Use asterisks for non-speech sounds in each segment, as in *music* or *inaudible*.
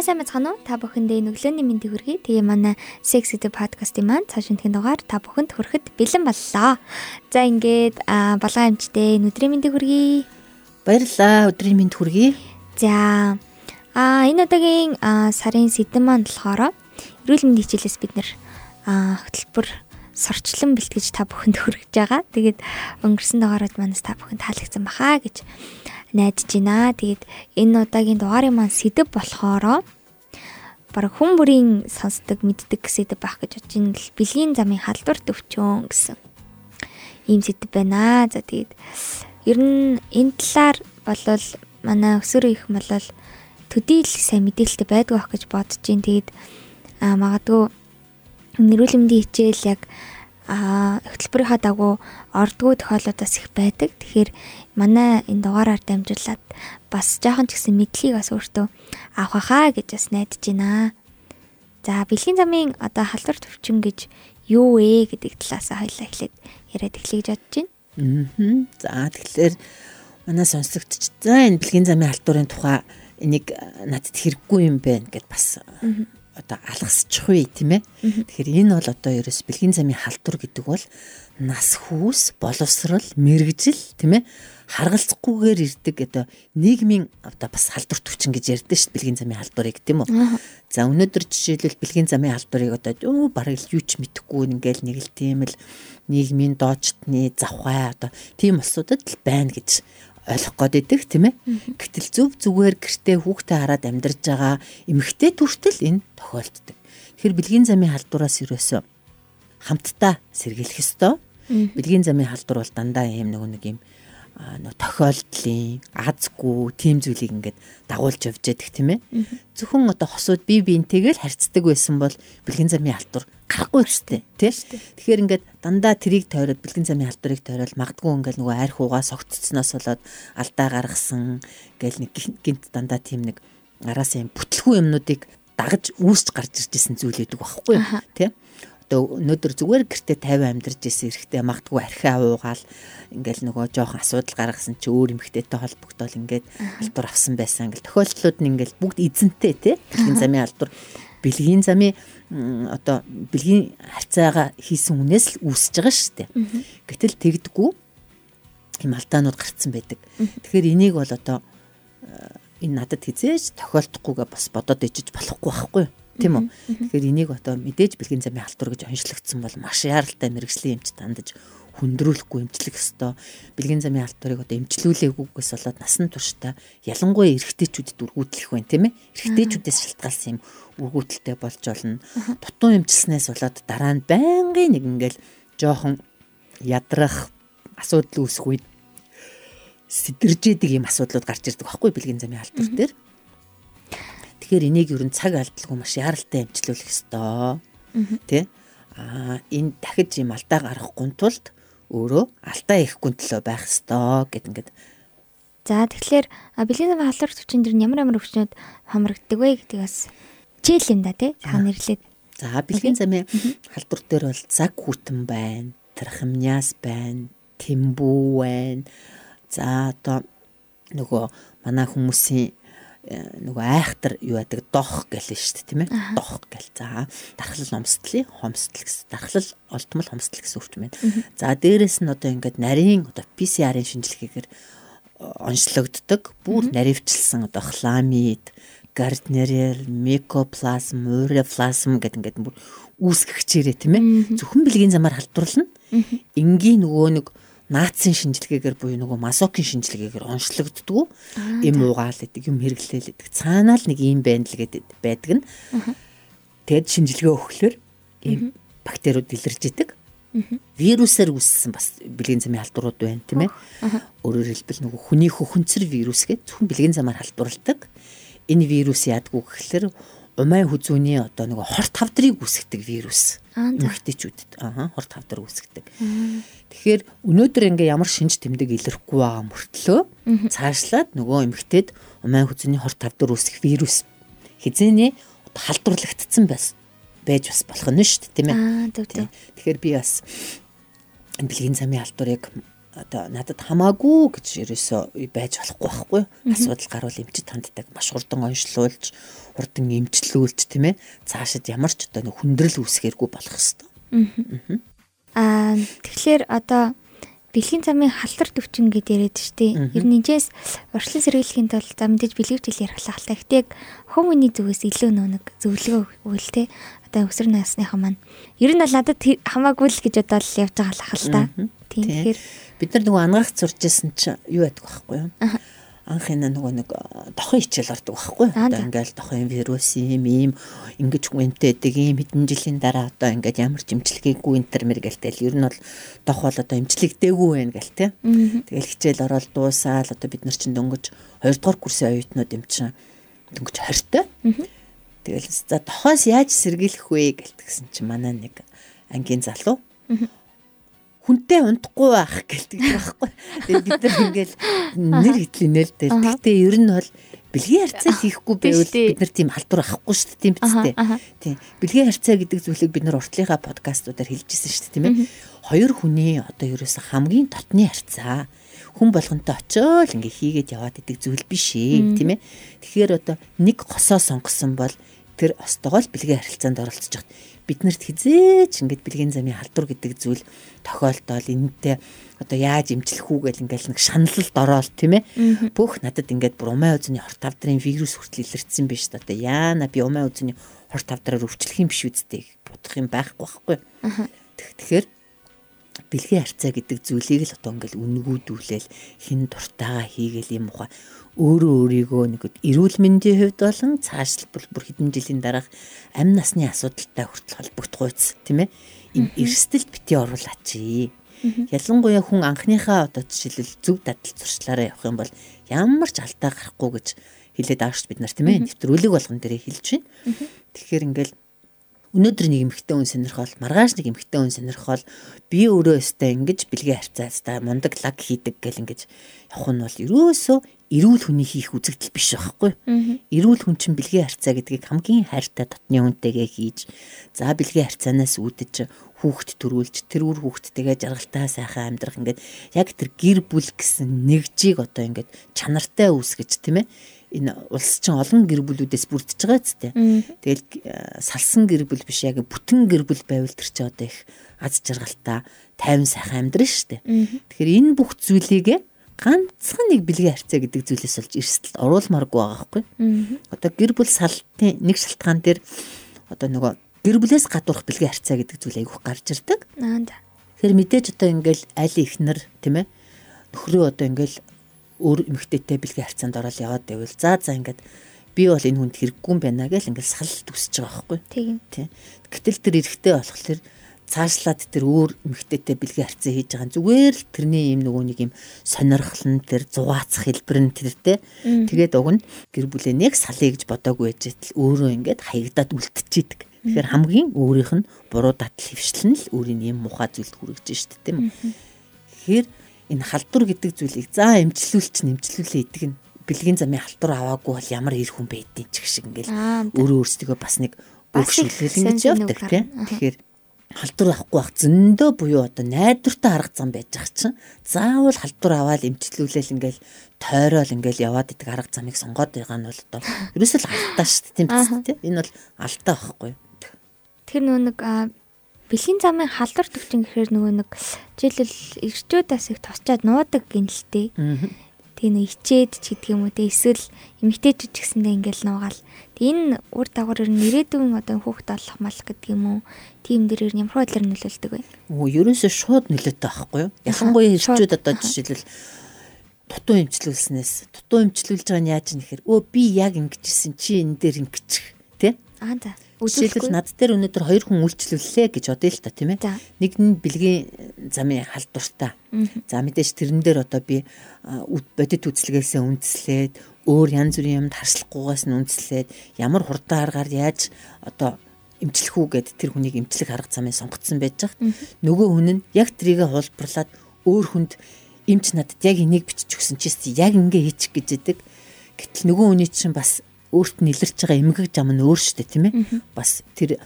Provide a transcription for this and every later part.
За сайн бацхан уу? Та бүхэндээ өглөөний мэндийг хүргэе. Тэгээ манай Sex Edu podcast-ийн маань цааш өнтгийн дугаар та бүхэнд хүрэхэд бэлэн боллоо. За ингээд балгаан амжтай өдрийн мэндийг хүргэе. Баярлалаа. Өдрийн мэнд хүргэе. За а энэ удаагийн сарын сэдэн маань болохоор эрүүл мэндийн хичээлээс бид нэр хөтөлбөр сорчлон бэлтгэж та бүхэнд хүргэж байгаа. Тэгээд өнгөрсөн дугаарууд манаас та бүхэнд таалагдсан баха гэж найдаж байна. Тэгээд энэ удаагийн дугаарын маань сэдв болохоро бараг хүн бүрийн сонсдог мэддэг сэдв байх гэж бодож байна л бэлгийн замын халдвар төвчөн гэсэн ийм сэдв байна. За тэгээд ер нь энэ талаар болвол манай өсвөр их болвол төдийл сайн мэдээлэлтэй байдгүй байх гэж бодож байна. Тэгээд магадгүй нэрүүлэмдийн хичээл яг а хөтөлбөрийнхаа дагуу ордгоо тохиолдолоос их байдаг. Тэгэхээр манай энэ дугаараар дамжуулаад бас жоохон ч гэсэн мэдлийг бас өөртөө авах хаа гэж бас найдаж байна. За бэлгийн замын одоо халдвар төвчин гэж юу вэ гэдэг талаас хоёлаа эхлээд яриад эхлэе гэж бодож байна. За тэгэхээр манай сонсогдчихсан энэ бэлгийн замын халдварын тухай энийг надад хэрэггүй юм байна гэд бас одоо алгасчих вэ тийм ээ. Тэгэхээр энэ бол одоо ерөөс бэлгийн замын халдвар гэдэг бол нас хүүс, боловсрал, мэрэгжил тийм ээ харгалзахгүйгээр ирдэг одоо нийгмийн одоо бас халдвар төвчин гэж ярьдэн шүү дээ бэлгийн замын халдварыг тийм үү. За өнөөдөр жишээлбэл бэлгийн замын халдварыг одоо өө бараг юу ч мэдэхгүй ингээл нэг л тийм л нийгмийн доочтны завхай одоо тийм улсуудад л байна гэж ойлгох гээд идэг тийм ээ. Гэтэл зөв зүгээр гэртээ хүүхдээ хараад амьдарж байгаа эмэгтэй төртөл энэ тохиолддог. Тэгэхээр бэлгийн замын халдвараас ерөөсөө хамтдаа сэргийлэх ёстой. Бэлгийн замын халдвар бол дандаа ийм нэг нэг юм нөө тохиолдлын азгүй тийм зүйлийг ингээд дагуулж явж яддаг тийм ээ. Зөвхөн одоо хосууд бие биентэйгээ л харьцдаг байсан бол бэлгийн замын халдвар гарахгүй өстэй тий. Тэгэхээр ингээд дандаа трийг тойроод бэлгийн замын халдварыг тойроод магадгүй ингээд нөгөө арх уугаа согтцсноос болоод алдаа гаргасан гээл нэг гинт дандаа тийм нэг араас юм бүтлгүй юмнуудыг дагаж үүсч гарч ирж исэн зүйл үүдэг байхгүй тий одоо өнөөдөр зүгээр гэртээ 50 амьдарч исэн эрэхтэй магтгүй архиа уугаал ингээл нөгөө жоохон асуудал гаргасан чи өөр эмхтэйтэй холбогдоод ингээд алдар авсан байсан ингээл тохиолдлууд нь ингээл бүгд эзэнтэй тий бэлгийн замын алдар бэлгийн замын одоо бэлгийн харьцаагаа хийсэн хүнээс л үүсэж байгаа шүү дээ. Гэтэл тэгдэггүй ийм алдаанууд гарцсан байдаг. Тэгэхээр энийг бол одоо энэ надад хизээж тохиолдохгүйгээ бас бодоод ичиж болохгүй байхгүй? Тийм үү. Тэгэхээр энийг одоо мэдээж бэлгийн замын халтур гэж онцлогдсон бол маш яаралтай мэрэгжлийн эмч тандаж хүндрүүлэхгүй эмчлэх ёстой. Бэлгийн замын халтурыг одоо эмчлүүлээгүйгээс болоод насан туршдаа ялангуяа эрэгтэйчүүдэд үргүүдлэх байна тийм ээ. Эрэгтэйчүүдээс шалтгаалсан юм үргүүтэлтэй болж болно. Дутуу эмчилснээс болоод дараа нь байнгын нэг ингээл жоохон ядрах асуудал үүсэх үед сэтэржээдэг юм асуудлууд гарч ирдэг байхгүй бэлгийн замын халтур дээр. Тэгэхээр энийг ер нь цаг алдалгүй маш яралтай амжилуулах ёстой. Тэ? Аа энэ дахиж юм алдаа гаргахгүй тулд өөрөө алдаа ихгүй төлөө байх ёстой гэд ингээд За тэгэхээр бэлгийн халдвар төвчин дэр ямар ямар өвчнөд хамрагддаг вэ гэдгийг бас чийл юм да тий та нэрлээд. За бэлгийн замын халдвар дээр бол цаг хүтэн байна, трахимняс байна, тэмбүү байна. За одоо нөгөө манай хүмүүсийн нөгөө айхтар юу яадаг дох гэлээ шүү дээ тийм ээ. Дох гэл. За дархлал номсдлын хомсдол гэсэн дархлал олдмол хомсдол гэсэн өвч байна. За дээрэс нь одоо ингээд нарийн одоо PCR-ын шинжилгээгээр э, онцлогддог бүр наривчлсан одоо хламид гарднерэл микоплазм уреплазм гэдэг ингээд бүр үүсгэх чирээ тийм ээ. Зөвхөн бэлгийн замаар халдварлана. Энгийн нөгөө нэг наацын шинжилгээгээр буюу нөгөө масокын шинжилгээгээр онцлогддгүү юм уугаал гэдэг юм хэрэглээл гэдэг. Цаанаа л нэг юм байна л гэдэг байдаг нь. Тэгэд шинжилгээ өгөхлөөр ийм бактериуд илэрж идэг. Вирусаар үүссэн бас бэлгийн замын халдварууд байна тийм ээ. Өөрөөр хэлбэл нөгөө хүний хөхөнцөр вирус гэдэг зөвхөн бэлгийн замаар халдварладаг. Энэ вирус яадгүй гэхэлэр умай хүзүүний одоо нөгөө хорт хавдрыг үүсгдэг вирус. Эмэгтэйчүүдэд аа хорт хавдар үүсгдэг. Тэгэхээр өнөөдөр ингээ ямар шинж тэмдэг илэрхгүй байгаа мөртлөө цаашлаад нөгөө эмэгтэйд умай хүзүүний хорт хавдар үүсгэх вирус хизээний халдварлагдсан байсан байж бас болох нь шүү дээ тийм ээ. Тэгэхээр би бас бэлгийн замын алдуурыг одоо надад хамаагүй гэж ерөөсөө байж болохгүй байхгүй асуудал гарвал эмчит ханддаг маш хурдан онцлуулж хурдан эмчлүүлж тийм ээ цаашид ямар ч одоо хүндрэл үүсгээргүй болох хэвээр. Аа тэгэхээр одоо бэлгийн замын халтар төвчин гэдээ яриад штеп. Ер нь энэс урьдчилан сэргийлэхийн тулд за мэдээж бэлгэвчл ярих талтай. Гэтэ хүмүүний зүгээс илүү нэг зөвлөгөө өгвөл те одоо өсвөр насныхаа маань ер нь бол надад хамаагүй л гэж бодоод л явж байгаа л хал та. Тийм тэгэхээр бид нар нөгөө ангаах зурж исэн чинь юу байдаг байхгүй юу? анхын нөгөө нэг дохын хичээл ордог байхгүй одоо ингээл дохын вирус юм ийм ингэж гүнтэйдэг ийм хэдэн жилийн дараа одоо ингээд ямар ч имчилгээгүй интермер гэлтэл ер нь бол дох бол одоо имчилэгдээгүй байх гэл те тэгэл хичээл ороод дуусаал одоо бид нар чинь дөнгөж 2 дугаар курсын оюутнууд юм чинь дөнгөж 20 Тэгэл за дохоос яаж сэргийлэх вэ гэлтгсэн чинь манай нэг ангийн залуу хүнтэй унтахгүй байх гэлдэг байхгүй. Тэгээд бид нар ингээл нэр хэтлийнэ л дээ. Гэхдээ ер нь бол бэлгийн харьцаа хийхгүй байвал бид нар тийм халдвар авахгүй шүү дээ тийм биз дээ. Тийм. Бэлгийн харьцаа гэдэг зүйлийг бид нар уртлынхаа подкастуудаар хэлжсэн шүү дээ тийм ээ. Хоёр хүний одоо ерөөсө хамгийн дотны харьцаа хүн болгонтой очиод ингээ хийгээд яваад идэг зүйл биш ээ тийм ээ. Тэгэхээр одоо нэг госоо сонгосон бол тэр остогоо л бэлгийн харилцаанд оролцож байгаа. Биднэрт хизээч ингээд бэлгийн замын халдвар гэдэг зүйл тохиолдол энэтэй одоо яаж имжлэх үү гэл ингээл нэг шаналлалд ороод тийм ээ. Бүх надад ингээд бүр умай үзний хорт тавдрын вирус хүртэл илэрсэн биш та одоо яана би умай үзний хорт тавдраар өвчлөх юм биш үсттэй бодох юм байхгүй байхгүй. Тэгэхээр бэлгийн харьцаа гэдэг зүйлийг л одоо ингээл үнгүүдүүлээл хин дуртайгаа хийгээл юм ухаа өөрөө өөрийгөө нэг эрүүл мэндийн хувьд болон цаашлбал бүр хэдэн жилийн дараах амь насны асуудалтай хүртэл холбогдох үйс тийм ээ. Энэ эрсдэлд бити оруулаач. Ялангуяа хүн анхныхаа одоо жишээлбэл зөв дадал зуршлаараа явах юм бол ямар ч алдаа гарахгүй гэж хэлээд аашч бид нар тийм ээ нэвтрүүлэг болгон дээрээ хэлж байна. Тэгэхээр ингээл өнөөдөр нэг эмхтэй хүн сонирхол маргааш нэг эмхтэй хүн сонирхол би өөрөө өстэй ингэж бэлгээ харьцаастай мундаг лаг хийдэг гэл ингэж явах нь бол ерөөсөө эрүүл хүний хийх үзэгдэл биш байхгүй. Эрүүл хүн чинь бэлгийн харьцаа гэдгийг хамгийн хайртай дотны хүнтэйгээ хийж за бэлгийн харьцаанаас үүдэж хүүхэд төрүүлж тэр үр хүүхдтэйгээ жаргалтай сайхан амьдрах ингээд яг тэр гэр бүл гэсэн нэгжийг одоо ингээд чанартай үүсгэж тийм ээ энэ улс чинь олон гэр бүлүүдээс бүрдэж байгаа зү. Тэгэл э, салсан гэр бүл биш яг бүтэн гэр бүл байвал тэр чинь одоо их аз жаргалтай тайван сайхан амьдрын штэ. Тэгэхээр энэ бүх зүйлийг ганцхан нэг бэлгийн харьцаа гэдэг зүйлээс болж эрсдэлд оруулмааргүй байгаа байхгүй. Одоо гэр бүл салтын нэг шалтгаан дээр одоо нөгөө гэр бүлээс гадуурх бэлгийн харьцаа гэдэг зүйл айгүйх гарч ирдэг. Тэгэхээр мэдээж одоо ингээл аль ихнэр тийм ээ нөхрөө одоо ингээл өөр эмэгтэйтэй бэлгийн харьцаанд ороод яваад байвал за за ингээд би бол энэ хүнд хэрэггүй юм байна гэж ингээл салт үсэж байгаа байхгүй. Тийм. Гэтэл тэр эрэхтэй болохоор цаашлаад тэр өөр эмгтээтэй бэлгийн харьцаа хийж байгаа. Зүгээр л тэрний юм нөгөө нэг юм сонирхол нь тэр зугаацах хэлбэр нь тэр те. Тэгээд уг нь гэр бүлээ нэг салъя гэж бодоагүй байж тал өөрөө ингээд хаягдаад үлдчихийдэг. Тэгэхээр хамгийн өөрийнх нь буруу датал хөвшлэн л өөрийн юм мухаа зүйлд хүрэж штт тийм үү. Тэгэхээр энэ халдвар гэдэг зүйлийг за эмчлүүлч нэмчлүүлээ идэг нь бэлгийн замын халдвар аваагүй бол ямар ир хүн байдیں۔ ч гэх шиг ингээл өөрөө өөрсдөө бас нэг өгшүүлэл ингэж явдаг тийм. Тэгэхээр халдвар авахгүй байх зөндөө буюу одоо найдвартай арга зам байж ах чинь заавал халдвар аваад эмчилүүлэл ингээл тойрол ингээл яваад идэг арга замыг сонгоод байгаа нь бол одоо ерөөсөө л алдаа шүү дээ тийм биз дээ энэ бол алдаа байхгүй тэр нөө нэг бэлгийн замын халдвар төвчин гэхээр нөгөө нэг жишээлбэл эрчүүдээс их тусчаад нуудаг гинэлтэй тийм нэг ичээд ч гэдэг юм уу те эсвэл эмгтээчүүд ч гэсэндээ ингээл нуугаал энэ үр дагавар ер нь ирээдүйн одоо хүүхд олох мал гэдэг юм уу тийм дэрээр ямар байдлаар нөлөөлдөг вэ? Оо ерөөсөө шууд нөлөөтэй байхгүй юу? Ялангуяа ирчүүд одоо жишээлбэл дутуу эмчлүүлснээс дутуу эмчлүүлж байгаа нь яаж нэхэр өө би яг ингэжсэн чи энэ дээр ингэчих тий? Аа за. Жишээлбэл над дээр өнөөдөр хоёр хүн үйлчлүүллээ гэж бодъё л та тийм ээ. Нэг нь бэлгийн замын халдвартай. За мэдээж тэрэн дээр одоо би бодит үзлэгээсээ үндэслээд өөр янз бүрийн юмд харшлахгүйгаас нь үндэслээд ямар хурдан аргаар яаж одоо эмчлэх үү гэд тэр хүнийг эмчлэх арга замыг сонгоцсон байж хат нөгөө хүн нь яг трийгээ хулбарлаад өөр хүнд эмч надад яг энийг бичиж өгсөн чи яг ингэ хийчих гэж яадаг. Гэтэл нөгөө хүний чинь бас өөрт нь илэрч байгаа эмгэг зам нь өөр штэ тийм ээ. Бас тэр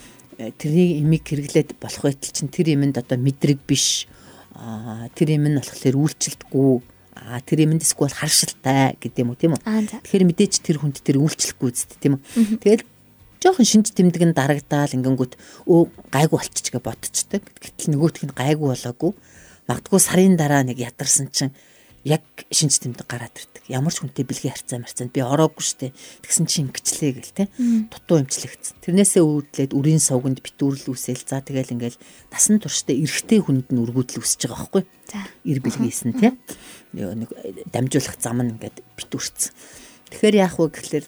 тэрний эмийг хэрэглээд болох байтал чинь тэр юмд одоо мэдрэг биш. Аа тэр юм нь болохоор үйлчлэлтгүй. Аа тэр юмд эсвэл харшилтай гэдэг юм уу тийм үү. Тэгэхээр мэдээж тэр хүнд тэр үйлчлэхгүй үст тийм үү. Тэгэл жоохон шинж тэмдэг нь дарагдаал ингэнгүүт өө гайгүй болчих гэж бодчихдаг. Гэтэл нөгөөх нь гайгүй болоогүй. Магадгүй сарын дараа нэг ядарсан чинь яг шинж тэмдэг гараад ирдэг. Ямар ч хүнтэй бэлгийн харьцаа марцанд би ороогүй штэ. Тэгсэн чинь ингэчлээ гэл те. Дутуу имчлэгдсэн. Тэрнээсээ үүдлээд үрийн сувганд битүүрл үсэл за тэгэл ингээл насан туршдаа эргэтэй хүнд нь үргүүдл үсэж байгаа байхгүй. За. Ир бэлгийсэн те. Нэг дамжуулах зам нь ингээд битүүрцэн. Тэгэхээр яах вэ гэхэлэр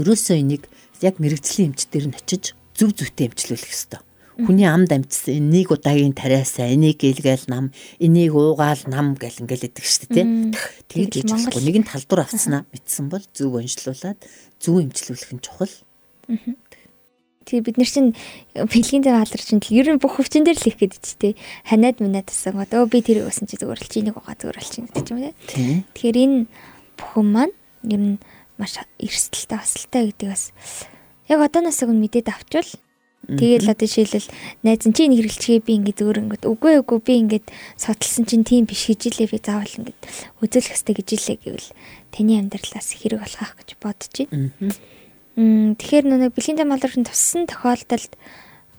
ерөөсөө энийг яг мэрэгжлийн эмчтэр нь очиж зүв зүвтэй эмчлүүлэх ёстой Хүний амд амжсан энийг удаагийн тариасаа энийг гэлгээл нам энийг уугаал нам гэл ингээл идэг шүү дээ тийм. Тэгж хийж болохгүй. Нэгэн талдуур авцснаа мэдсэн бол зөв онцлуулаад зөв эмчлүүлэх нь чухал. Тэгээ бид нар чинь бэлгийн дээр хаалар чинь ер нь бүх хөвчин дээр л их гэдэг чи тээ. Ханаад минад тасан өө би тэр өгсөн чи зүгээр л чи нэг угаа зүгээр л чи гэдэг юм тий. Тэгэхээр энэ бүхэн маань ер нь маш эрсдэлтэй асалтай гэдэг бас яг одооноос өгн мэдээд авчвал Тэгэл одоо жишээлбэл найз энэ хэрэглэчгээ би ингээд өөр ингээд үгүй үгүй би ингээд сотолсон чинь тийм биш гэж илээ би заавал ингээд үзүүлэх хэрэгтэй гэж илээ гэвэл таны амьдралаас хэрэг болохах гэж бодож байна. Мм тэгэхээр нүг бэлгийн дамалрын туссан тохиолдолд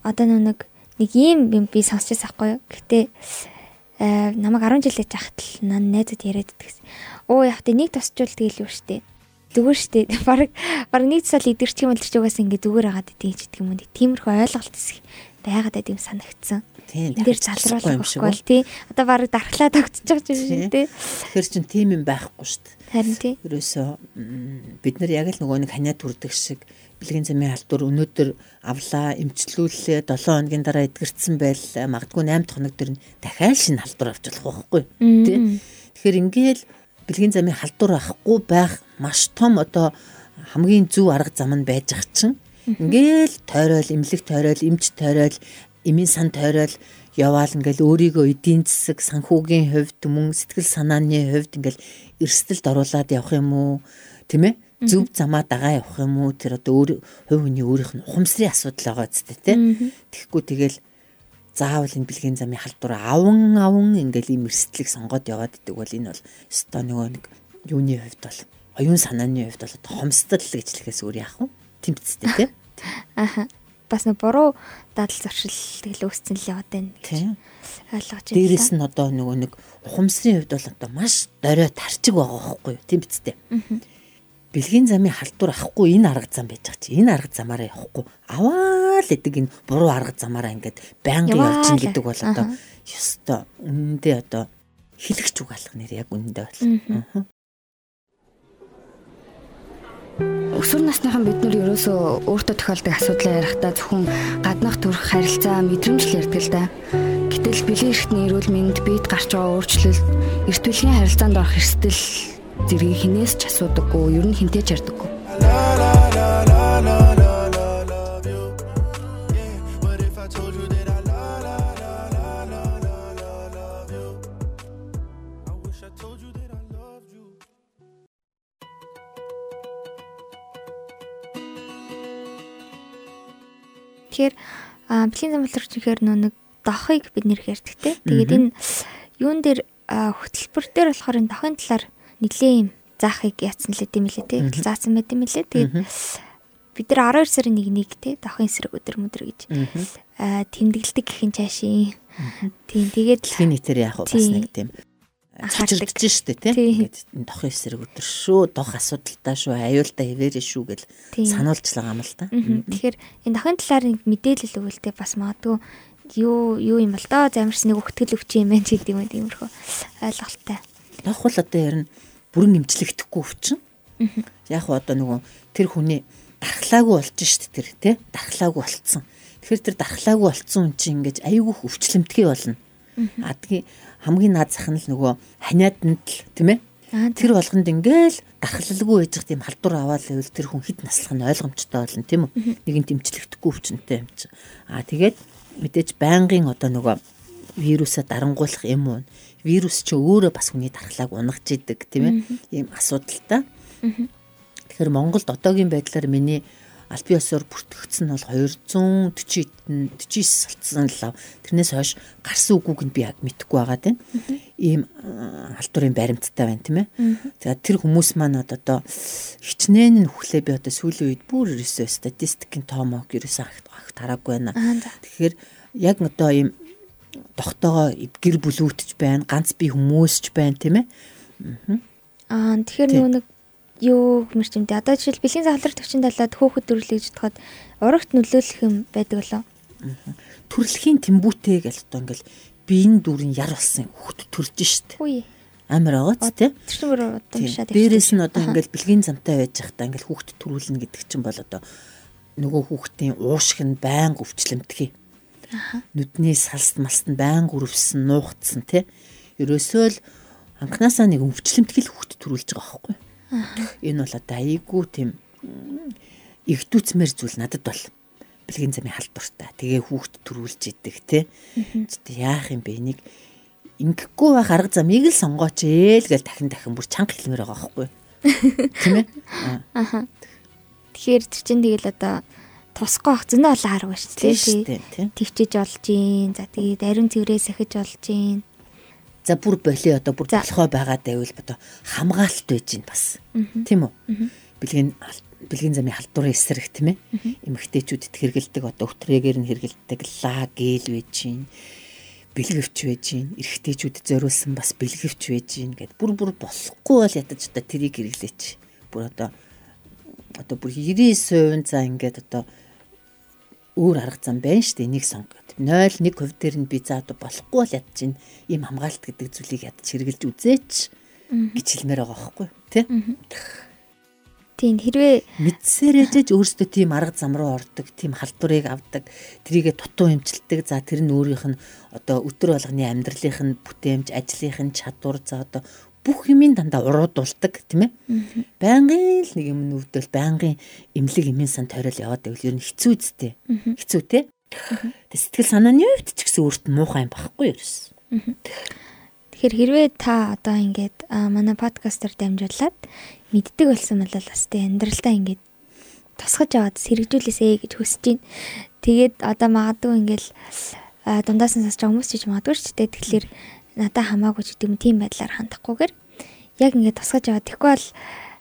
одоо нүг нэг ийм юм би сонсч байгаа байхгүй юу. Гэтэ э намайг 10 жилээ жахтал найзад яриад идэгсэн. Оо яг тэ нэг тосчвол тэгэл юу штэ зүгээр штэ. *laughs* Бараг бараг нэг цал идэрч юм л ч угаас ингэ зүгээр агаад идэв гэдэг юм уу. Тиймэрхүү ойлголт хэсэг байгаад байд юм санагдсан. Тийм. Тэр залруулах байхгүй л тий. Одоо бараг дархлаа тогтчих гэж байна тий. Тэгэхээр чин тийм юм байхгүй штэ. Харин тий. Ерөөсөө бид нар яг л нөгөө нэг ханиад хүрдэг шиг бэлгийн замын халдвар өнөөдөр авлаа эмчлүүллээ 7 хоногийн дараа эдгэрсэн байлаа магадгүй 8 дахь хоног дээр нь дахиад шинэ халдвар авч болох байхгүй тий Тэгэхээр ингээл бэлгийн замын халдвар авахгүй байх маш том одоо хамгийн зөв арга зам нь байж ах чинь. Ингээл тойрол имлэг тойрол эмч тойрол эмийн сан тойрол яваал ингээл өөрийгөө эдийн засаг санхүүгийн хувьд мөн сэтгэл санааны хувьд ингээл эрсдэлд оруулаад явах юм уу? Тийм ээ зөв замаа дагаа явах юм уу? Тэр одоо өөр хувь хүний өөрийнх нь ухамсарын асуудал байгаа зү тийм тэгэхгүй тэгэл заавал энэ бэлгийн замын халдвар аван аван ингээл ийм эрсдлийг сонгоод яваад идэг бол энэ бол өстой нөгөө нэг юуны хувьд бол оюун санааны хувьд бол хомсдол гэж хэлэхээс өөр яах вэ? Тэмцтэй тий. Аха. Бас нэг буруу дадал зуршил тэгэл үүсцэн л яваад байна гэж ойлгож байна. Дээрээс нь одоо нөгөө нэг ухамсарын хувьд бол одоо маш дорио тарчиг байгаа байхгүй юу? Дээ. Аа бэлгийн замын халдвар авахгүй энэ арга зам байж байгаа чи энэ арга замаараа явахгүй аваа л гэдэг энэ буруу арга замаараа ингээд байнга явж ин гэдэг бол одоо ёстой үнэндээ одоо хэлэгч угаалга нэр яг үнэндээ бол Өсвөр насныхан бид нар ерөөсөө өөртөө тохиолдог асуудлаа ярихдаа зөвхөн гаднах төрх харилцаа мэдрэмж л ярьдаг л да. Гэтэл бэлгийн эрхтний эрүүл мэнд биед гарч байгаа өөрчлөлт эрт бүлгийн харилцаанд орох эрсдэл зэргийг хинээс ч асуудаггүй, ер нь хинтээ ч ярьдаггүй. Тэгэхээр бэлгийн замбалрч ихээр нэг дохыг бид нэр ярьдаг те. Тэгээд энэ юун дээр хөтөлбөр дээр болохоор энэ дохын талаар нэглээ юм заахыг яатсан лээ тийм лээ тий. Заасан байт юм лээ. Тэгээд бид нар 12 сарын 1-ийг тий давхын эсрэг өдөр мөдөр гэж тэмдэглэдэг гэхин цаашийн. Тийм тэгээд дэлхийн нийтээр яг бас нэг тийм цочирдж штэ тий. Ингээд дохын эсрэг өдөр шүү, дох асуудалтай шүү, аюултай хэвээрээ шүү гэл сануулж байгаа юм л та. Тэгэхээр энэ дахин талаар мэдээлэл өгөлтэй бас магадгүй юу юу юм бол доо замирс нэг өгтгөл өвч юм байна гэдэг юм тиймэрхүү ойлголттой. Дох бол одоо ярина бүрэн эмчлэгдэхгүй өвчин. Яг уу одоо нөгөө тэр хүний дархлаагүй болж шít тэр тий дархлаагүй болцсон. Тэгэхээр тэр дархлаагүй болцсон хүн чинь ингэж аюулгүй өвчлөмтгий болно. А тэгээ хамгийн наад зах нь л нөгөө ханиаданд л тийм ээ. Тэр болгонд ингээл дархлалгүй байж тийм халдвар аваад байвал тэр хүн хэд наслах нь ойлгомжтой болно тийм үү. Нэгэн дэмжлэгдэхгүй өвчнөтэй юм чи. А тэгээд мэдээж байнгын одоо нөгөө вирусаа дарангуулах юм уу? Вирус ч өөрөө бас хүний дархлааг унгаж идэг тийм ээ. Ийм асуудалтай. Тэгэхээр Монголд одоогийн байдлаар миний аль биесээр бүртгэгдсэн нь бол 240 49 солцсон лав. Тэрнээс хойш гарсан үгүйг нь би яг мэдэхгүй байгаа тийм. Ийм халдварын баримттай байна тийм ээ. За тэр хүмүүс маань одоо хичнээн нь хүлээ би одоо сүүлийн үед бүр ерөөсөө статистикийн тоомог ерөөсөө агт хараагүй байна. Тэгэхээр яг одоо ийм тогтоогоо гэр бүлүүтж байна, ганц би хүмүүс ч байна тийм ээ. Аа тэгэхээр нөгөө нэг юу гэмэр чимтэй. Одоо жишээл бэлгийн залар төвчин талаад хөөхөд төрлөж бодоход урагт нөлөөлөх юм байдаг болоо. Төрөлхийн тэмбүүтэй гэл одоо ингээл биеийн дүрэн яр болсон хөхт төрж штт. Үгүй. Амар байгаа ч тий. Тэр одоо бишаа. Дээрээс нь одоо ингээл бэлгийн замтай байж захтаа ингээл хүүхд төрүүлнэ гэдэг чинь бол одоо нөгөө хүүхдийн уушиг нь байнга өвчлөмтгий. Нүдний салст малст нь байнга өрөвсөн, нуугдсан тий. Ерөөсөө л анханасаа нэг өвчлөмтгэл хүүхд төрүүлж байгаа байхгүй. Энэ бол одоо айгүй тийм игдүүцмэр зүйл надад бол бэлгийн замын халдвартай. Тэгээ хүүхд төрүүлж идэг те. Яах юм бэ энийг ингэхгүй байх арга замыг л сонгооч ээл гэж дахин дахин бүр чанга хэлмээр байгаа байхгүй. *laughs* Тийм ээ? Аха. Тэгэхээр тэр чинь тэгэл одоо тусахгүй ах зөндөө олон арга байна шүү дээ. Твчиж олж гин. За тэгээд ариун цэврээ сахиж олж гин. За бүр боли одоо бүр болохоо байгаад байвал одоо хамгаалт байж гин бас. Тийм үү? Бэлгийн бэлгийн замын халдварын эсрэг тийм ээ. Эмэгтэйчүүдэд хэрэгэлдэг одоо өтрээгээр нь хэрэгэлдэг лаг гээл байж гин. Бэлгэвч байж гин. Эрэгтэйчүүдэд зориулсан бас бэлгэвч байж гин гэд бүр бүр болохгүй бол ядаж одоо тэрийг хэрэглээч. Бүр одоо одоо бүр 99% за ингээд одоо өөр арга зам байна шүү дээ. Энийг сонгоод 0.1% дээр нь би за одоо болохгүй бол ядж ин ийм хамгаалалт гэдэг зүйлийг ядж хэрэгжилж үзээч гэж хэлмээр байгаа байхгүй тий. Тийм хэрвээ мэдсээрээжж өөрсдөө тийм арга зам руу ордог, тийм халдварыг авдаг, тэрийгэ дутуу эмчилдэг. За тэр нь өөрийнх нь одоо өдөр болгоны амьдралынх нь бүтээмж, ажлынх нь чадвар за одоо бүх юмын дандаа уруудулдаг тийм ээ. Байнгын л нэг юм нүвдэл байнгын эмнэлэг эмийн сан тойрол яваад байвал ер нь хэцүү үсттэй. Хэцүү те. Тэг сэтгэл санааны хувьд ч гэсэн өөрт нь муухай юм багхгүй ерөөс. Тэгэхээр хэрвээ та одоо ингээд манай подкастер дамжуулаад мэддэг болсон бол бас тэ амьдралдаа ингээд тусгаж аваад сэргжүүлээсэй гэж хүсэж байна. Тэгээд одоо магадгүй ингээл дундаас нь байгаа хүмүүс ч магадгүй ч тэ тэгэхээр надад хамаагүй ч гэдэг юм тийм байдлаар хандахгүйгээр яг ингээд тусгаж аваад тэгэхгүй бол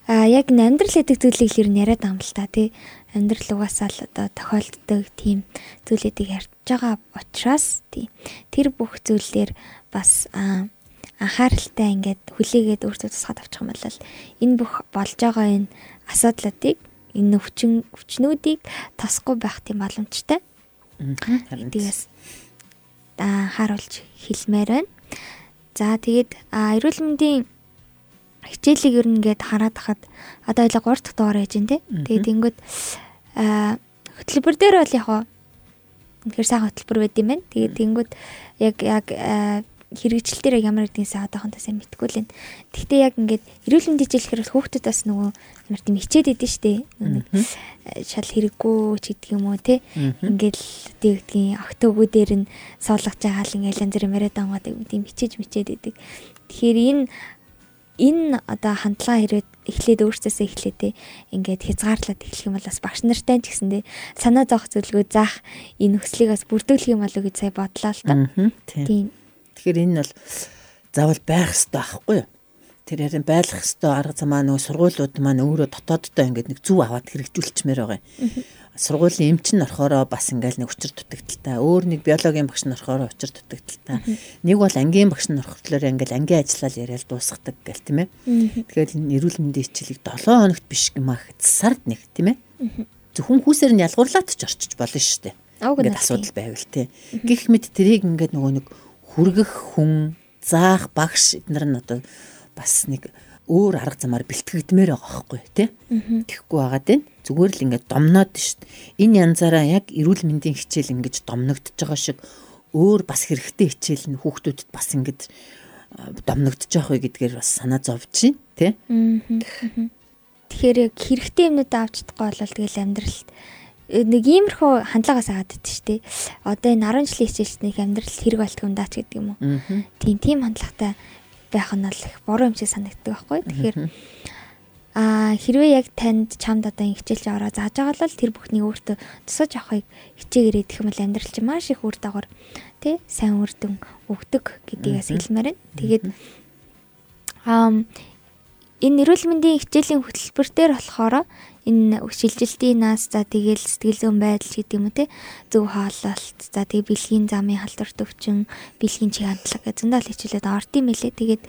яг амьдрал гэдэг зүйлийг нь яриад байгаа юм л та тий амьдрал угаасаа л одоо тохиолддог тийм зүйлүүдийг ярьж байгаа учраас тий тэр бүх зүйлээр бас анхааралтай ингээд хүлээгээд өөртөө тусгаад авчих юм бол энэ бүх болж байгаа энэ асуудлуудыг энэ өвчин өвчнүүдийг тасахгүй байх тийм боломжтой. Тэгээс харуулж хэлмээр байна. За тэгээд эрүүл мэндийн хичээлийг ер нь ингээд хараад хахад одоо ойлог 3 дахь дугаар яж дээ. Тэгээд ингээд хөтөлбөр дээр бол яг үнэхээр сайн хөтөлбөр байд юм байна. Тэгээд тэнгүүд яг яг хэрэгжил дээр ямар гэдгийгсээ одоохондоо сайн мэдэхгүй л байна. Гэхдээ яг ингээд эрүүл мэндийн хичээл хэрэг хүүхдэд бас нөгөө ямар тийм хичээд идэв штэ. Шал хэрэггүй ч гэдэг юм уу те. Ингээд тэгдгийн октогоо дээр нь суулгаж байгаа л ингээд янз бүр яриад байгаа тийм хичээж мичээд идэг. Тэгэхээр энэ энэ одоо хандлага хэрэг эхлээд өөрсдөөсөө эхлэдээ ингээд хязгаарлаад эхлэх юм бол бас багш нартай ч гэсэндээ санаа зовх зөвлөгөө заах энэ хүслийг бас бүрдүүлэх юм болов уу гэж сая бодлоо л та. Тийм. Тэгэхээр энэ бол заавал байх хэрэгтэй байхгүй юу? Тэр харин байлгах хэрэгтэй арга замаа нөгөө сургуулиуд маань өөрөө дотооддоо ингээд нэг зүв аваад хэрэгжүүлчмээр байгаа юм. Сургуулийн эмч нь орохороо бас ингээл нэг учир дутагдaltaа өөр нэг биологийн багш нь орохороо учир дутагдaltaа нэг бол ангийн багш нь орохлоор ингээл ангийн ажиллал яриад дуусгадаг гэл тийм ээ. Тэгэхээр энэ эрүүл мэндийн хичээлийг 7 хоногт биш гэмаа сард нэг тийм ээ. Зөвхөн хүүсээр нь ялгуурлаад ч орчиж болно шүү дээ. Ингээд асуудал байвал тийм гих мэд тэрийг ингээд нөгөө нэг хүргэх хүн заах багш эднэр нь одоо бас нэг өөр арга замаар бэлтгэгдмээр байгаа байхгүй тий. Тэхгүй байгаа дээ. Зүгээр л ингээд домноод шít. Энэ янзаараа яг эрүүл мэндийн хичээл ингэж домногдож байгаа шиг өөр бас хэрэгтэй хичээл нь хүүхдүүдэд бас ингэж домногдож байгаа вэ гэдгээр бас санаа зовж чинь тий. Тэгэхээр яг хэрэгтэй юмнууд авч чадахгүй бол тэгэл амьдралд нэг иймэрхүү хандлагаас аваад идэв шүү дээ. Одоо энэ 10 жилийн хичээлчнийг амьдрал хэрэг болтго юм даач гэдэг юм уу. Тийм тийм хандлагатай байх нь бол их буруу юм шиг санагддаг байхгүй. Тэгэхээр аа хэрвээ яг танд чамд одоо хичээлж аваараа зааж байгаа бол тэр бүхнийг өөртөө тусаж авахыг хичээгээрэй гэх юм бол амьдрал чинь маш их үр дагавар тий сайн үрдэн өгдөг гэдгийгээс хэлмээр байна. Тэгээд аа энэ эрүүл мэндийн хичээлийн хөтөлбөр дээр болохоор энэ шилжилтийн нас за тэгэл сэтгэл зүйн байдал гэдэг юм уу те зөв хааллалт за тэгээ бэлгийн замын халдвар төвчин бэлгийн чиг хандлага гэж зөндөл хичээлээд орд юм элэ тэгээд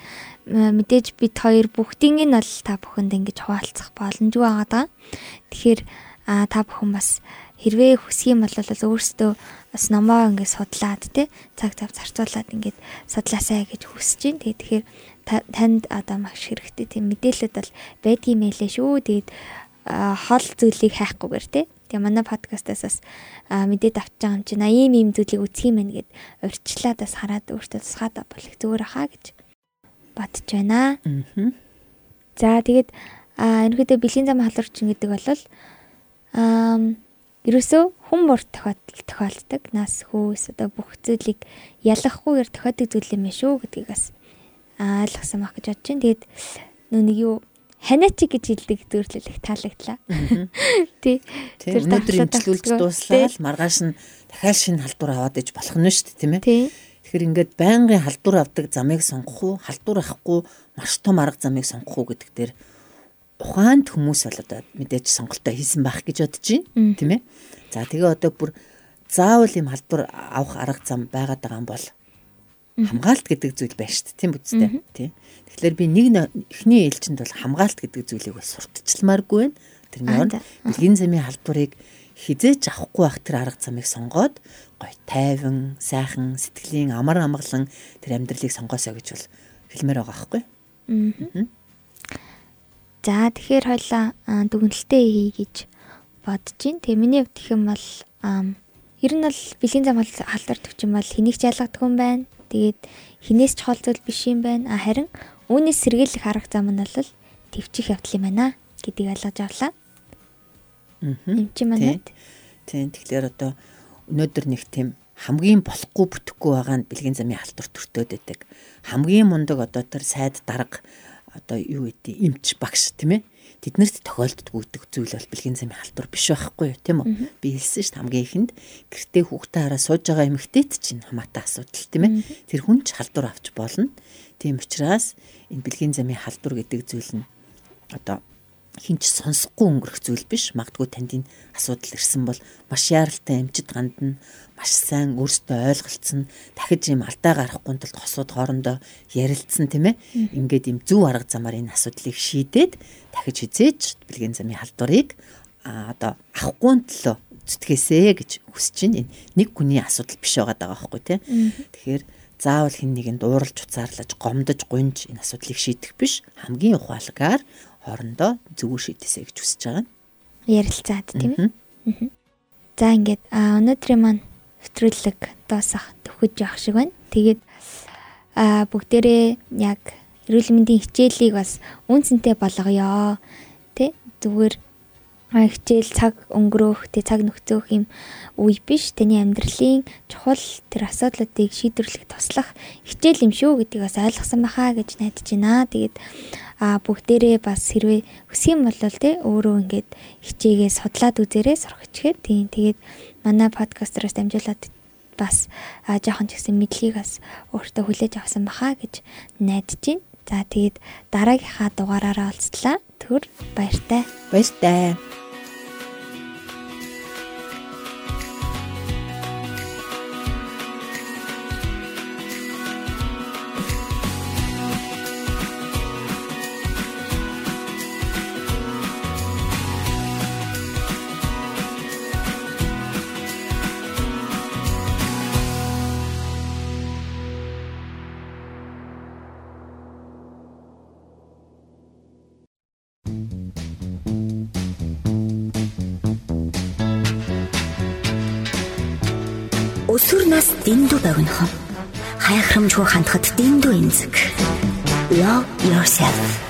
мэдээж бид хоёр бүгдийг нь бол та бүхэнд ингэж хуваалцах боломжгүй байгаа даа. Тэгэхээр та бүхэн бас хэрвээ хүсэх юм бол өөрсдөө бас номоо ингээд судлаад те цаг цав зарцуулаад ингээд судлаасаа гэж хүсэж байна. Тэгэхээр танд одоо маш хэрэгтэй тийм мэдээлэлд бол байдгийм байлээ шүү. Тэгээд хол зүйлийг хайхгүйгээр те. Тэгээ манай подкастаас бас мэдээд авч байгаа юм чинь ийм ийм зүйлийг үсэх юм байна гэд урьдчилаад бас хараад өөртөө тусгаад бол их зүгээр хаа гэж бодож байна. За тэгээд ерөнхийдөө бэлгийн зам халуурчин гэдэг бол аа ерөөсөө хүн мөр тохиолдол тохиолддог нас хөөс одоо бүх зүйлийг ялахгүйгээр тохиодог зүйл юм шүү гэдгийг бас ойлгосон баг гэж бодож байна. Тэгээд нөө нэг юу ханиачи гэж хэлдэг зөвлөл их таалагдлаа. *laughs* Тий. Тэр имчилүүлж дууслаа л маргааш нь дахиад шинэ халдвар аваад иж болох нь шүү дээ тийм ээ. Тий. Тэгэхээр ингээд байнгын халдвар авдаг замыг сонгох уу, халдвар авахгүй маш том арга замыг сонгох уу гэдэг дээр ухаанд хүмүүс бол одоо мэдээж сонголтоо хийсэн байх гэж бодож байна тийм ээ. За тэгээ одоо бүр заавал юм халдвар авах арга зам байгаад байгаа юм бол хамгаалт гэдэг зүйл байна шүү дээ тийм үстэй тий. Тэгэхээр би нэг эхний ээлжинд бол хамгаалт гэдэг зүйлийг бас сурталчилмааргүй байна. Тэрний оронд бэлгийн замын халдварыг хизээч авахгүй байх тэр арга замыг сонгоод гой тайван, сайхан, сэтгэлийн амар амгалан тэр амьдралыг сонгоосоо гэж бол хэлмээр байгаа байхгүй. За тэгэхээр хойлоо дүгнэлтээ хий гэж бодож байна. Тэгээ миний хувьд гэх юм бол ер нь бол бэлгийн зам халдвар төвчин бол хэнийг ялгадаг юм байна Тэгээд хинээс ч хол зүйл биш юм байна. А харин үүнээс сэргийлэх арга зам нь бол төвчих явдал юм байна гэдгийг ойлгож авлаа. Аа. Эм чи манайд. Тийм. Тэгэхээр одоо өнөөдөр нэг тийм хамгийн болохгүй бүтэхгүй байгаа нь бэлгийн замын халтур төртөөд байдаг. Хамгийн мундаг одоо тэр сайд дарга одоо юу гэдэг эмч багш тийм ээ тэднэрт тохиолддгүй зүйл бол бэлгийн замын халтур биш байхгүй юу тийм үү? Би хэлсэн шүү хамгийн ихэнд гэртээ хүүхдээ хараа сууж байгаа эмэгтэйт чинь хамаатай асуудал тийм ээ. Тэр хүн ч халдвар авч болно. Тийм учраас энэ бэлгийн замын халдвар гэдэг зүйл нь одоо хинч сонсохгүй өнгөрөх зүйл биш. Магадгүй танд энэ асуудал ирсэн бол маш яаралтай амжид ганд нь маш сайн өөртөө ойлголцсон. Дахиж юм алдаа гарахгүй тулд хосууд хоорондоо ярилцсан тийм ээ. Ингээд юм зөв арга замаар энэ асуудлыг шийдээд дахиж хизээж бэлгийн замын халдварыг а одоо авахгүй төлөө зүтгээсэ гэж хүсэж байна. Энэ нэг хүний асуудал биш байгаа даа байхгүй тийм. Тэгэхээр заавал хин нэгэнд ууралж уцаарлаж гомдож гунж энэ асуудлыг шийдэх биш. Хамгийн ухаалгаар хоорондоо зөвөр шийдэсэй гэж хүсэж байгаа. Ярилцаад тийм ээ. За ингээд өнөөдрийн маань нэвтрүүлэг дуусах төвхөж явах шиг байна. Тэгээд бүгдээрээ яг эрүүл мэндийн хичээлийг бас үнцэнтэй болгоё. Тэ зүгээр хичээл цаг өнгөрөөх тэ цаг нөхцөөх юм үе биш таны амьдралын чухал тэр асуудлуудыг шийдвэрлэх туслах хичээл юм шүү гэдгийг бас ойлгосон байхаа гэж найдаж байна. Тэгээд а бүгдээрээ бас хэрвээ хүсэх юм бол тэ өөрөө ингээд хичээгээ судлаад үзээрэй сурах хичгээд тийм тэгээд манай подкастероос дамжуулаад бас жоохон ч гэсэн мэдлэгийг бас өөртөө хүлээж авсан баха гэж найдаж байна. За тэгээд дараагийнхаа дугаараараа уулзлаа. Төр баяртай. Баяртай. Дэндүү богинохон. Хайхрамжгүй хандхад дэндүү эмзэг. Love yourself.